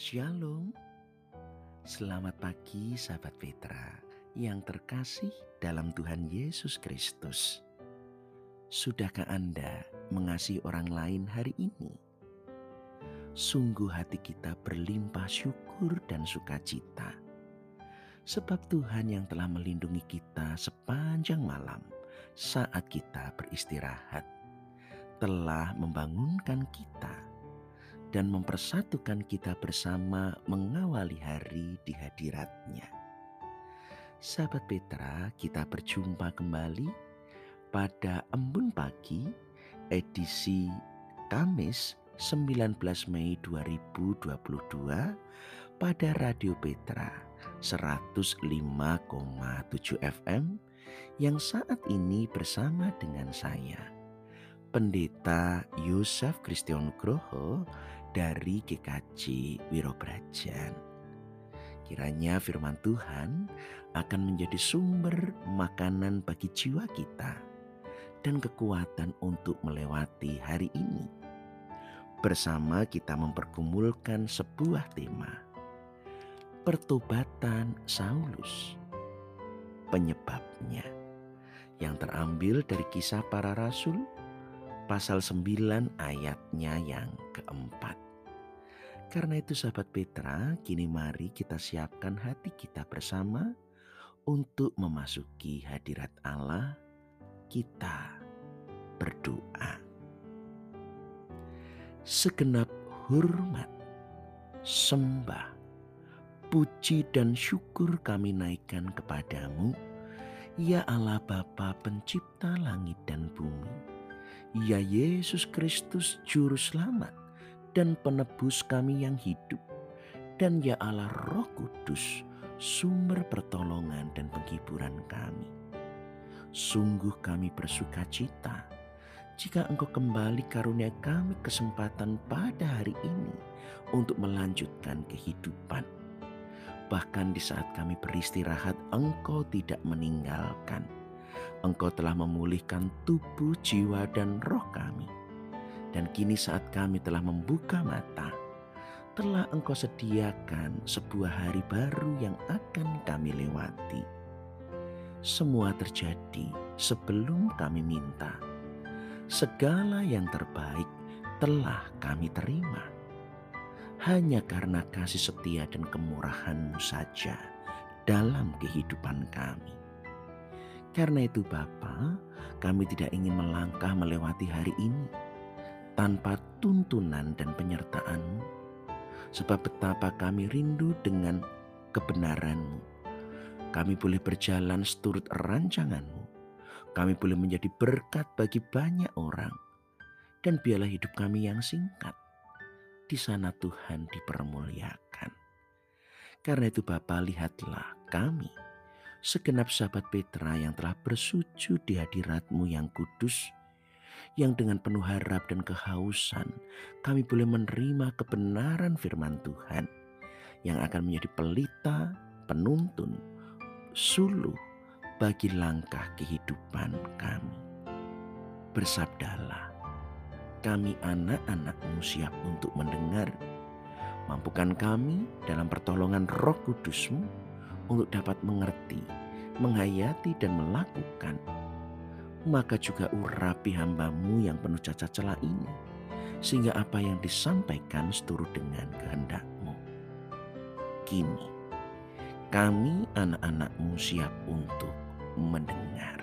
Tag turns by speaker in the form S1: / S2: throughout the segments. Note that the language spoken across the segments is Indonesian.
S1: Shalom. Selamat pagi sahabat Petra yang terkasih dalam Tuhan Yesus Kristus. Sudahkah Anda mengasihi orang lain hari ini? Sungguh hati kita berlimpah syukur dan sukacita. Sebab Tuhan yang telah melindungi kita sepanjang malam saat kita beristirahat telah membangunkan kita dan mempersatukan kita bersama mengawali hari di hadiratnya. Sahabat Petra, kita berjumpa kembali pada Embun Pagi edisi Kamis 19 Mei 2022 pada Radio Petra 105,7 FM yang saat ini bersama dengan saya Pendeta Yusuf Kristion Groho dari GKJ Wirobrajan. Kiranya firman Tuhan akan menjadi sumber makanan bagi jiwa kita dan kekuatan untuk melewati hari ini. Bersama kita mempergumulkan sebuah tema. Pertobatan Saulus. Penyebabnya yang terambil dari kisah para rasul pasal 9 ayatnya yang keempat. Karena itu sahabat Petra, kini mari kita siapkan hati kita bersama untuk memasuki hadirat Allah. Kita berdoa. Segenap hormat, sembah, puji dan syukur kami naikkan kepadamu, ya Allah Bapa pencipta langit dan bumi Ya Yesus Kristus Juru Selamat dan penebus kami yang hidup. Dan ya Allah Roh Kudus, sumber pertolongan dan penghiburan kami. Sungguh kami bersuka cita jika engkau kembali karunia kami kesempatan pada hari ini untuk melanjutkan kehidupan. Bahkan di saat kami beristirahat, engkau tidak meninggalkan Engkau telah memulihkan tubuh, jiwa, dan roh kami. Dan kini saat kami telah membuka mata, telah Engkau sediakan sebuah hari baru yang akan kami lewati. Semua terjadi sebelum kami minta. Segala yang terbaik telah kami terima. Hanya karena kasih setia dan kemurahan-Mu saja dalam kehidupan kami. Karena itu Bapa, kami tidak ingin melangkah melewati hari ini tanpa tuntunan dan penyertaan-Mu. Sebab betapa kami rindu dengan kebenaran-Mu. Kami boleh berjalan seturut rancangan-Mu. Kami boleh menjadi berkat bagi banyak orang. Dan biarlah hidup kami yang singkat. Di sana Tuhan dipermuliakan. Karena itu Bapa lihatlah kami segenap sahabat Petra yang telah bersujud di hadiratmu yang kudus, yang dengan penuh harap dan kehausan kami boleh menerima kebenaran firman Tuhan yang akan menjadi pelita, penuntun, suluh bagi langkah kehidupan kami. Bersabdalah, kami anak-anakmu siap untuk mendengar. Mampukan kami dalam pertolongan roh kudusmu untuk dapat mengerti, menghayati dan melakukan. Maka juga urapi hambamu yang penuh cacat celah ini, sehingga apa yang disampaikan seturut dengan kehendakmu. Kini, kami anak-anakmu siap untuk mendengar.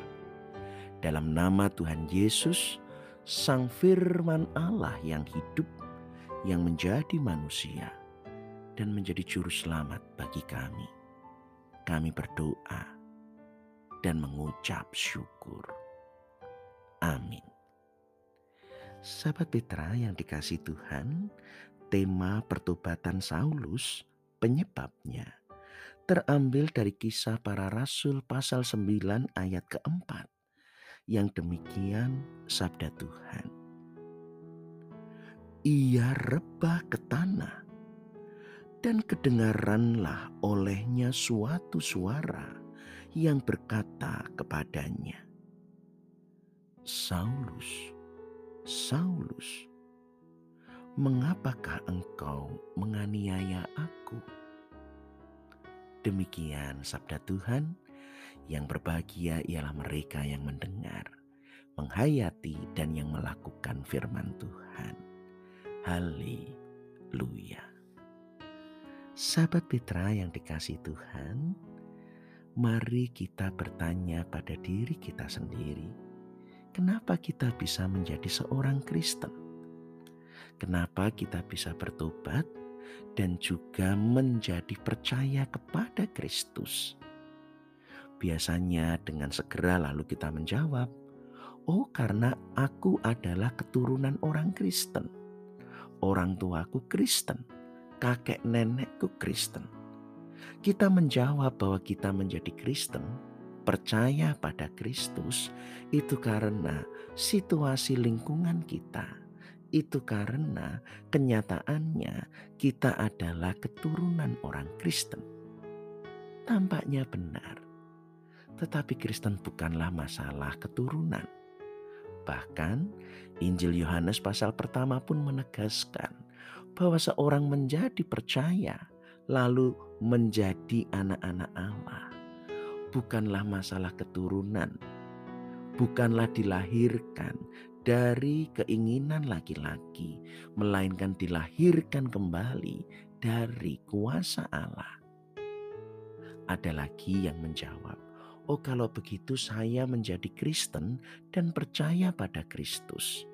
S1: Dalam nama Tuhan Yesus, Sang Firman Allah yang hidup, yang menjadi manusia, dan menjadi juru selamat bagi kami kami berdoa dan mengucap syukur. Amin. Sahabat Petra yang dikasih Tuhan, tema pertobatan Saulus penyebabnya terambil dari kisah para rasul pasal 9 ayat keempat yang demikian sabda Tuhan. Ia rebah ke tanah dan kedengaranlah olehnya suatu suara yang berkata kepadanya, "Saulus, Saulus, mengapakah engkau menganiaya aku? Demikian sabda Tuhan, yang berbahagia ialah mereka yang mendengar, menghayati, dan yang melakukan firman Tuhan. Haleluya. Sahabat Petra yang dikasih Tuhan, mari kita bertanya pada diri kita sendiri, kenapa kita bisa menjadi seorang Kristen? Kenapa kita bisa bertobat dan juga menjadi percaya kepada Kristus? Biasanya dengan segera lalu kita menjawab, "Oh, karena aku adalah keturunan orang Kristen. Orang tuaku Kristen." Kakek nenekku Kristen. Kita menjawab bahwa kita menjadi Kristen, percaya pada Kristus, itu karena situasi lingkungan kita. Itu karena kenyataannya kita adalah keturunan orang Kristen. Tampaknya benar, tetapi Kristen bukanlah masalah keturunan. Bahkan Injil Yohanes pasal pertama pun menegaskan bahwa seorang menjadi percaya lalu menjadi anak-anak Allah bukanlah masalah keturunan, bukanlah dilahirkan dari keinginan laki-laki, melainkan dilahirkan kembali dari kuasa Allah. Ada lagi yang menjawab, "Oh, kalau begitu saya menjadi Kristen dan percaya pada Kristus."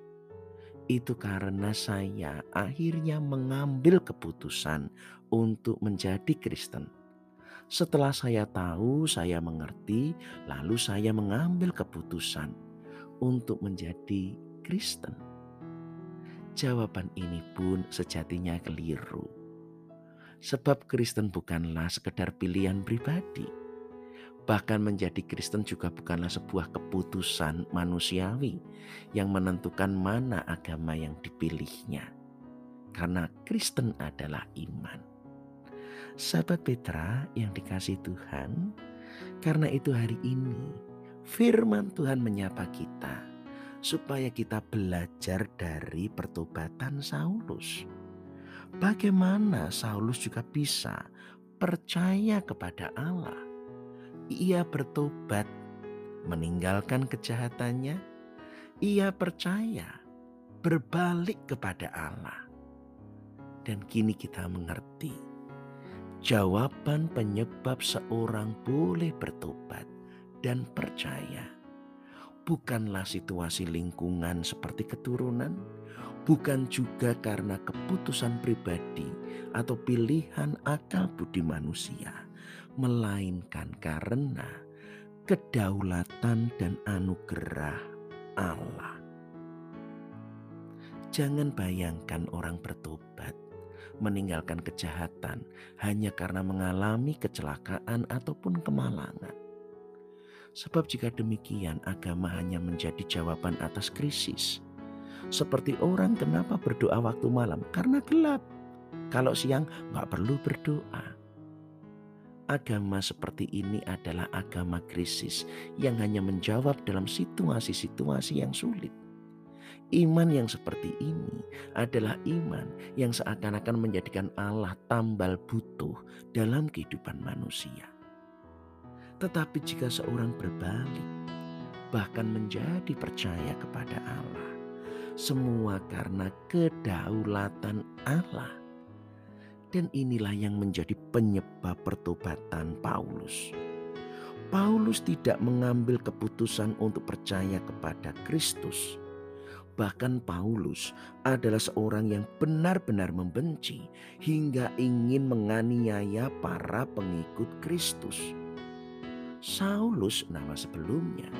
S1: Itu karena saya akhirnya mengambil keputusan untuk menjadi Kristen. Setelah saya tahu, saya mengerti, lalu saya mengambil keputusan untuk menjadi Kristen. Jawaban ini pun sejatinya keliru. Sebab Kristen bukanlah sekedar pilihan pribadi Bahkan menjadi Kristen juga bukanlah sebuah keputusan manusiawi yang menentukan mana agama yang dipilihnya. Karena Kristen adalah iman. Sahabat Petra yang dikasih Tuhan, karena itu hari ini firman Tuhan menyapa kita supaya kita belajar dari pertobatan Saulus. Bagaimana Saulus juga bisa percaya kepada Allah ia bertobat, meninggalkan kejahatannya. Ia percaya, berbalik kepada Allah. Dan kini kita mengerti jawaban penyebab seorang boleh bertobat dan percaya bukanlah situasi lingkungan seperti keturunan, bukan juga karena keputusan pribadi atau pilihan akal budi manusia, melainkan karena kedaulatan dan anugerah Allah. Jangan bayangkan orang bertobat meninggalkan kejahatan hanya karena mengalami kecelakaan ataupun kemalangan. Sebab jika demikian agama hanya menjadi jawaban atas krisis. Seperti orang kenapa berdoa waktu malam? Karena gelap. Kalau siang nggak perlu berdoa. Agama seperti ini adalah agama krisis yang hanya menjawab dalam situasi-situasi yang sulit. Iman yang seperti ini adalah iman yang seakan-akan menjadikan Allah tambal butuh dalam kehidupan manusia. Tetapi jika seorang berbalik, bahkan menjadi percaya kepada Allah, semua karena kedaulatan Allah dan inilah yang menjadi penyebab pertobatan Paulus. Paulus tidak mengambil keputusan untuk percaya kepada Kristus. Bahkan Paulus adalah seorang yang benar-benar membenci hingga ingin menganiaya para pengikut Kristus. Saulus nama sebelumnya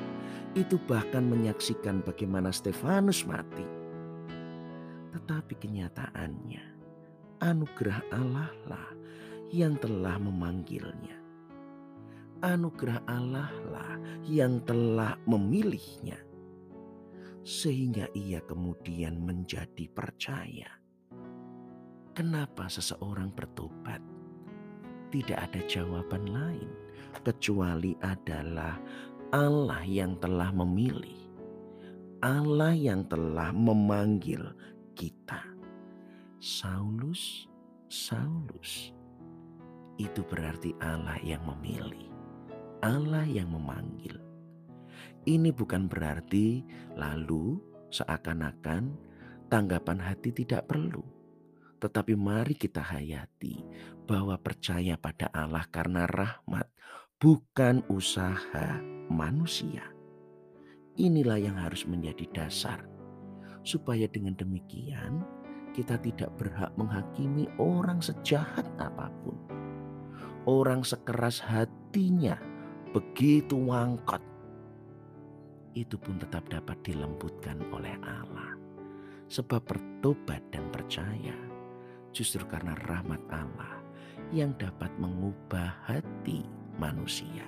S1: itu bahkan menyaksikan bagaimana Stefanus mati. Tetapi kenyataannya anugerah Allah lah yang telah memanggilnya. Anugerah Allah lah yang telah memilihnya. Sehingga ia kemudian menjadi percaya. Kenapa seseorang bertobat? Tidak ada jawaban lain kecuali adalah Allah yang telah memilih. Allah yang telah memanggil kita Saulus, Saulus. Itu berarti Allah yang memilih, Allah yang memanggil. Ini bukan berarti lalu seakan-akan tanggapan hati tidak perlu. Tetapi mari kita hayati bahwa percaya pada Allah karena rahmat bukan usaha manusia. Inilah yang harus menjadi dasar supaya dengan demikian kita tidak berhak menghakimi orang sejahat apa pun. Orang sekeras hatinya begitu wangkot. Itu pun tetap dapat dilembutkan oleh Allah. Sebab bertobat dan percaya justru karena rahmat Allah yang dapat mengubah hati manusia.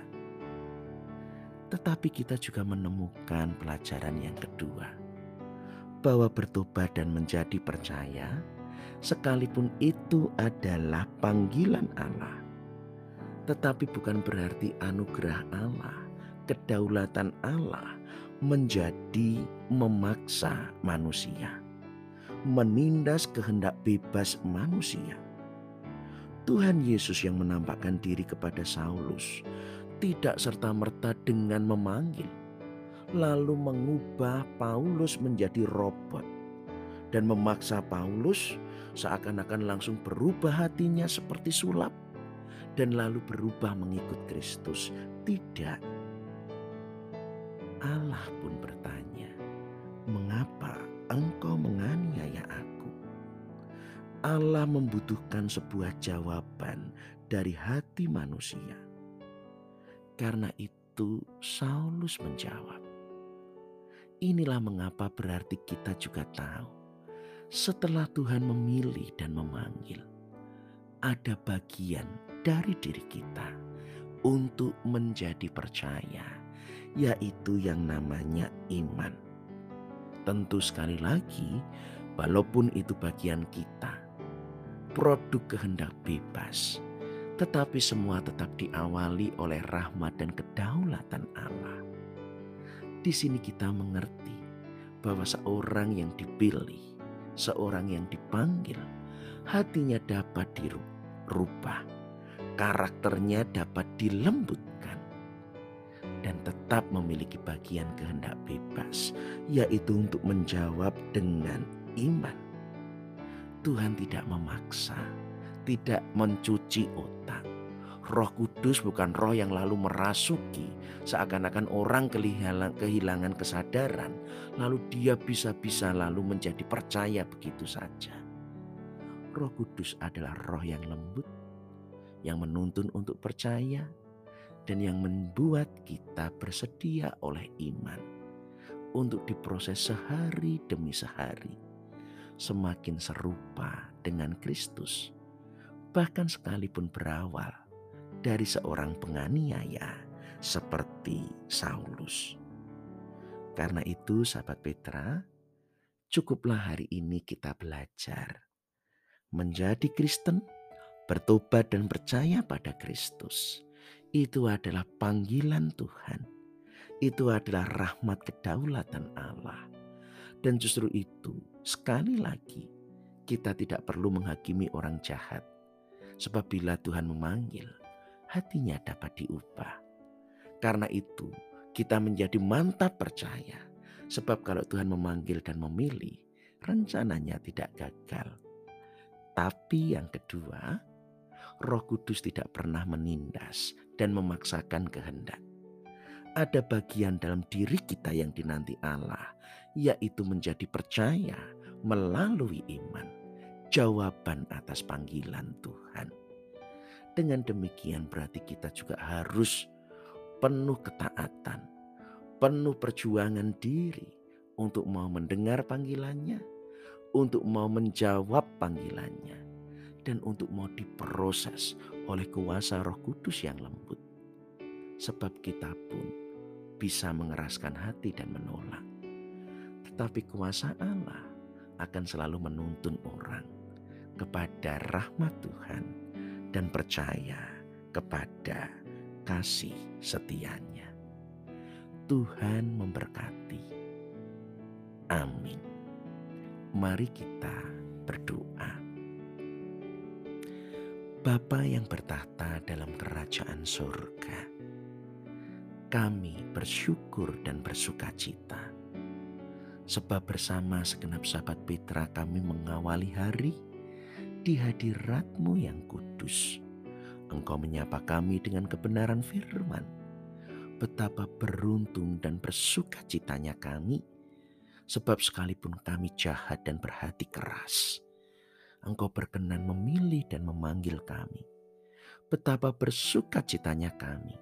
S1: Tetapi kita juga menemukan pelajaran yang kedua bahwa bertobat dan menjadi percaya, sekalipun itu adalah panggilan Allah, tetapi bukan berarti anugerah Allah, kedaulatan Allah menjadi memaksa manusia, menindas kehendak bebas manusia. Tuhan Yesus yang menampakkan diri kepada Saulus tidak serta-merta dengan memanggil, lalu mengubah Paulus menjadi robot dan memaksa Paulus seakan-akan langsung berubah hatinya seperti sulap dan lalu berubah mengikut Kristus. Tidak. Allah pun bertanya, "Mengapa engkau menganiaya aku?" Allah membutuhkan sebuah jawaban dari hati manusia. Karena itu Saulus menjawab, Inilah mengapa berarti kita juga tahu setelah Tuhan memilih dan memanggil, ada bagian dari diri kita untuk menjadi percaya, yaitu yang namanya iman. Tentu sekali lagi, walaupun itu bagian kita, produk kehendak bebas, tetapi semua tetap diawali oleh rahmat dan kedaulatan Allah di sini kita mengerti bahwa seorang yang dipilih, seorang yang dipanggil, hatinya dapat dirubah, karakternya dapat dilembutkan, dan tetap memiliki bagian kehendak bebas, yaitu untuk menjawab dengan iman. Tuhan tidak memaksa, tidak mencuci otak, Roh Kudus bukan roh yang lalu merasuki, seakan-akan orang kehilangan kesadaran, lalu dia bisa-bisa lalu menjadi percaya begitu saja. Roh Kudus adalah roh yang lembut, yang menuntun untuk percaya, dan yang membuat kita bersedia oleh iman untuk diproses sehari demi sehari, semakin serupa dengan Kristus, bahkan sekalipun berawal dari seorang penganiaya seperti Saulus. Karena itu, sahabat Petra, cukuplah hari ini kita belajar menjadi Kristen, bertobat dan percaya pada Kristus. Itu adalah panggilan Tuhan. Itu adalah rahmat kedaulatan Allah. Dan justru itu, sekali lagi, kita tidak perlu menghakimi orang jahat. Sebab bila Tuhan memanggil, hatinya dapat diubah. Karena itu, kita menjadi mantap percaya, sebab kalau Tuhan memanggil dan memilih, rencananya tidak gagal. Tapi yang kedua, Roh Kudus tidak pernah menindas dan memaksakan kehendak. Ada bagian dalam diri kita yang dinanti Allah, yaitu menjadi percaya melalui iman, jawaban atas panggilan Tuhan. Dengan demikian berarti kita juga harus penuh ketaatan, penuh perjuangan diri untuk mau mendengar panggilannya, untuk mau menjawab panggilannya, dan untuk mau diproses oleh kuasa roh kudus yang lembut. Sebab kita pun bisa mengeraskan hati dan menolak. Tetapi kuasa Allah akan selalu menuntun orang kepada rahmat Tuhan dan percaya kepada kasih setianya. Tuhan memberkati. Amin. Mari kita berdoa. Bapa yang bertahta dalam kerajaan surga, kami bersyukur dan bersuka cita. Sebab bersama segenap sahabat Petra kami mengawali hari di hadiratmu yang kudus. Engkau menyapa kami dengan kebenaran firman. Betapa beruntung dan bersuka citanya kami. Sebab sekalipun kami jahat dan berhati keras, Engkau berkenan memilih dan memanggil kami. Betapa bersuka citanya kami.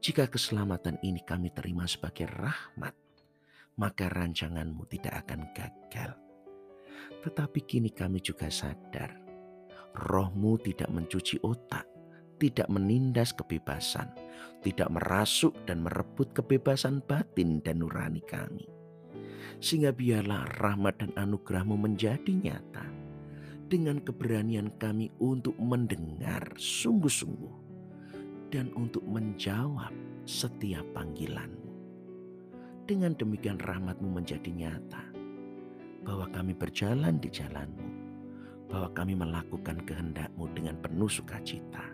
S1: Jika keselamatan ini kami terima sebagai rahmat, maka rancanganmu tidak akan gagal. Tetapi kini kami juga sadar, rohmu tidak mencuci otak, tidak menindas kebebasan, tidak merasuk dan merebut kebebasan batin dan nurani kami. Sehingga biarlah rahmat dan anugerahmu menjadi nyata dengan keberanian kami untuk mendengar sungguh-sungguh dan untuk menjawab setiap panggilanmu. Dengan demikian rahmatmu menjadi nyata bahwa kami berjalan di jalanmu, bahwa kami melakukan kehendakmu dengan penuh sukacita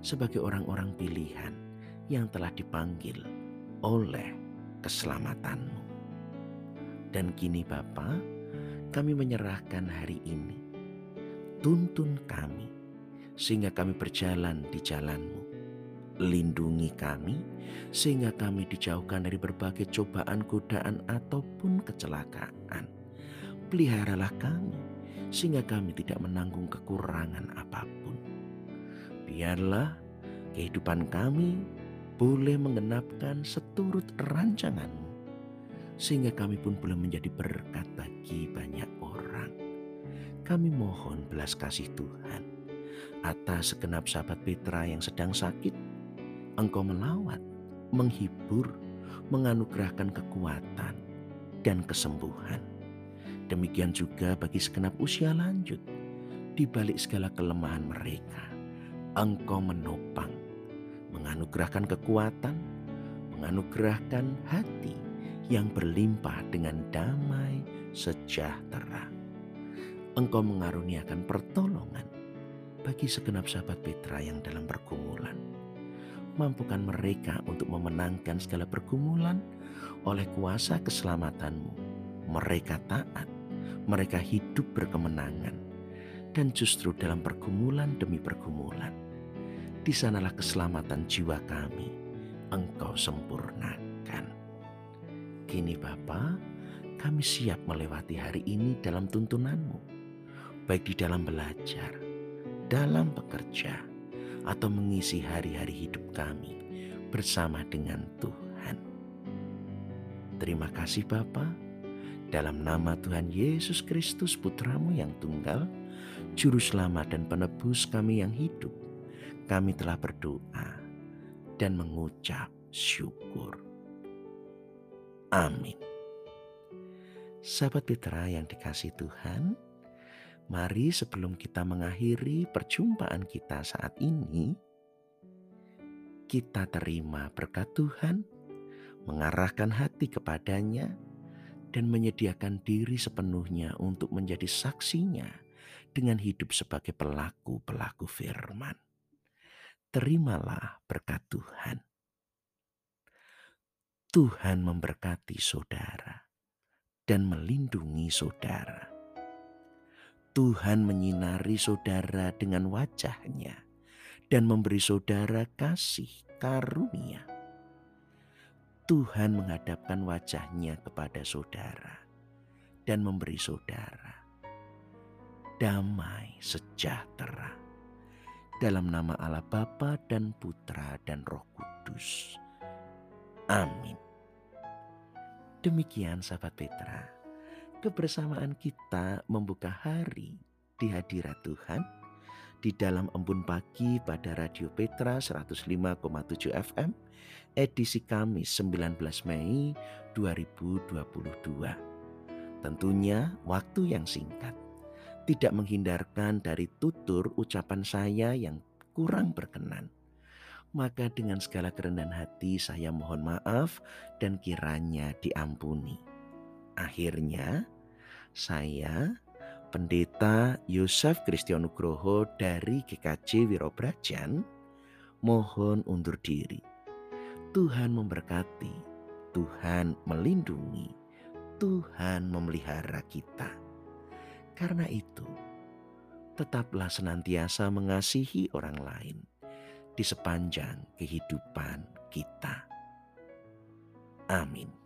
S1: sebagai orang-orang pilihan yang telah dipanggil oleh keselamatanmu. Dan kini Bapa, kami menyerahkan hari ini tuntun kami sehingga kami berjalan di jalanmu. Lindungi kami sehingga kami dijauhkan dari berbagai cobaan, godaan ataupun kecelakaan. Peliharalah kami sehingga kami tidak menanggung kekurangan apa pun. Biarlah kehidupan kami boleh menggenapkan seturut rancanganmu sehingga kami pun boleh menjadi berkat bagi banyak orang. Kami mohon belas kasih Tuhan atas segenap sahabat Petra yang sedang sakit. Engkau melawat, menghibur, menganugerahkan kekuatan dan kesembuhan. Demikian juga bagi segenap usia lanjut, di balik segala kelemahan mereka, Engkau menopang, menganugerahkan kekuatan, menganugerahkan hati yang berlimpah dengan damai sejahtera. Engkau mengaruniakan pertolongan bagi segenap sahabat Petra yang dalam pergumulan. Mampukan mereka untuk memenangkan segala pergumulan oleh kuasa keselamatanmu. Mereka taat, mereka hidup berkemenangan, dan justru dalam pergumulan demi pergumulan, di sanalah keselamatan jiwa kami, Engkau sempurnakan. Kini Bapa, kami siap melewati hari ini dalam tuntunanmu baik di dalam belajar, dalam bekerja, atau mengisi hari-hari hidup kami bersama dengan Tuhan. Terima kasih Bapa, dalam nama Tuhan Yesus Kristus Putramu yang tunggal, Juru Selamat dan Penebus kami yang hidup, kami telah berdoa dan mengucap syukur. Amin. Sahabat Petra yang dikasih Tuhan, Mari sebelum kita mengakhiri perjumpaan kita saat ini, kita terima berkat Tuhan, mengarahkan hati kepadanya, dan menyediakan diri sepenuhnya untuk menjadi saksinya dengan hidup sebagai pelaku-pelaku firman. Terimalah berkat Tuhan. Tuhan memberkati saudara dan melindungi saudara Tuhan menyinari saudara dengan wajahnya dan memberi saudara kasih karunia. Tuhan menghadapkan wajahnya kepada saudara dan memberi saudara damai sejahtera. Dalam nama Allah Bapa dan Putra dan Roh Kudus. Amin. Demikian sahabat Petra kebersamaan kita membuka hari di hadirat Tuhan di dalam embun pagi pada Radio Petra 105,7 FM edisi Kamis 19 Mei 2022. Tentunya waktu yang singkat tidak menghindarkan dari tutur ucapan saya yang kurang berkenan. Maka dengan segala kerendahan hati saya mohon maaf dan kiranya diampuni. Akhirnya, saya Pendeta Yosef Kristianugroho dari GKJ Wirobrajan mohon undur diri. Tuhan memberkati, Tuhan melindungi, Tuhan memelihara kita. Karena itu, tetaplah senantiasa mengasihi orang lain di sepanjang kehidupan kita. Amin.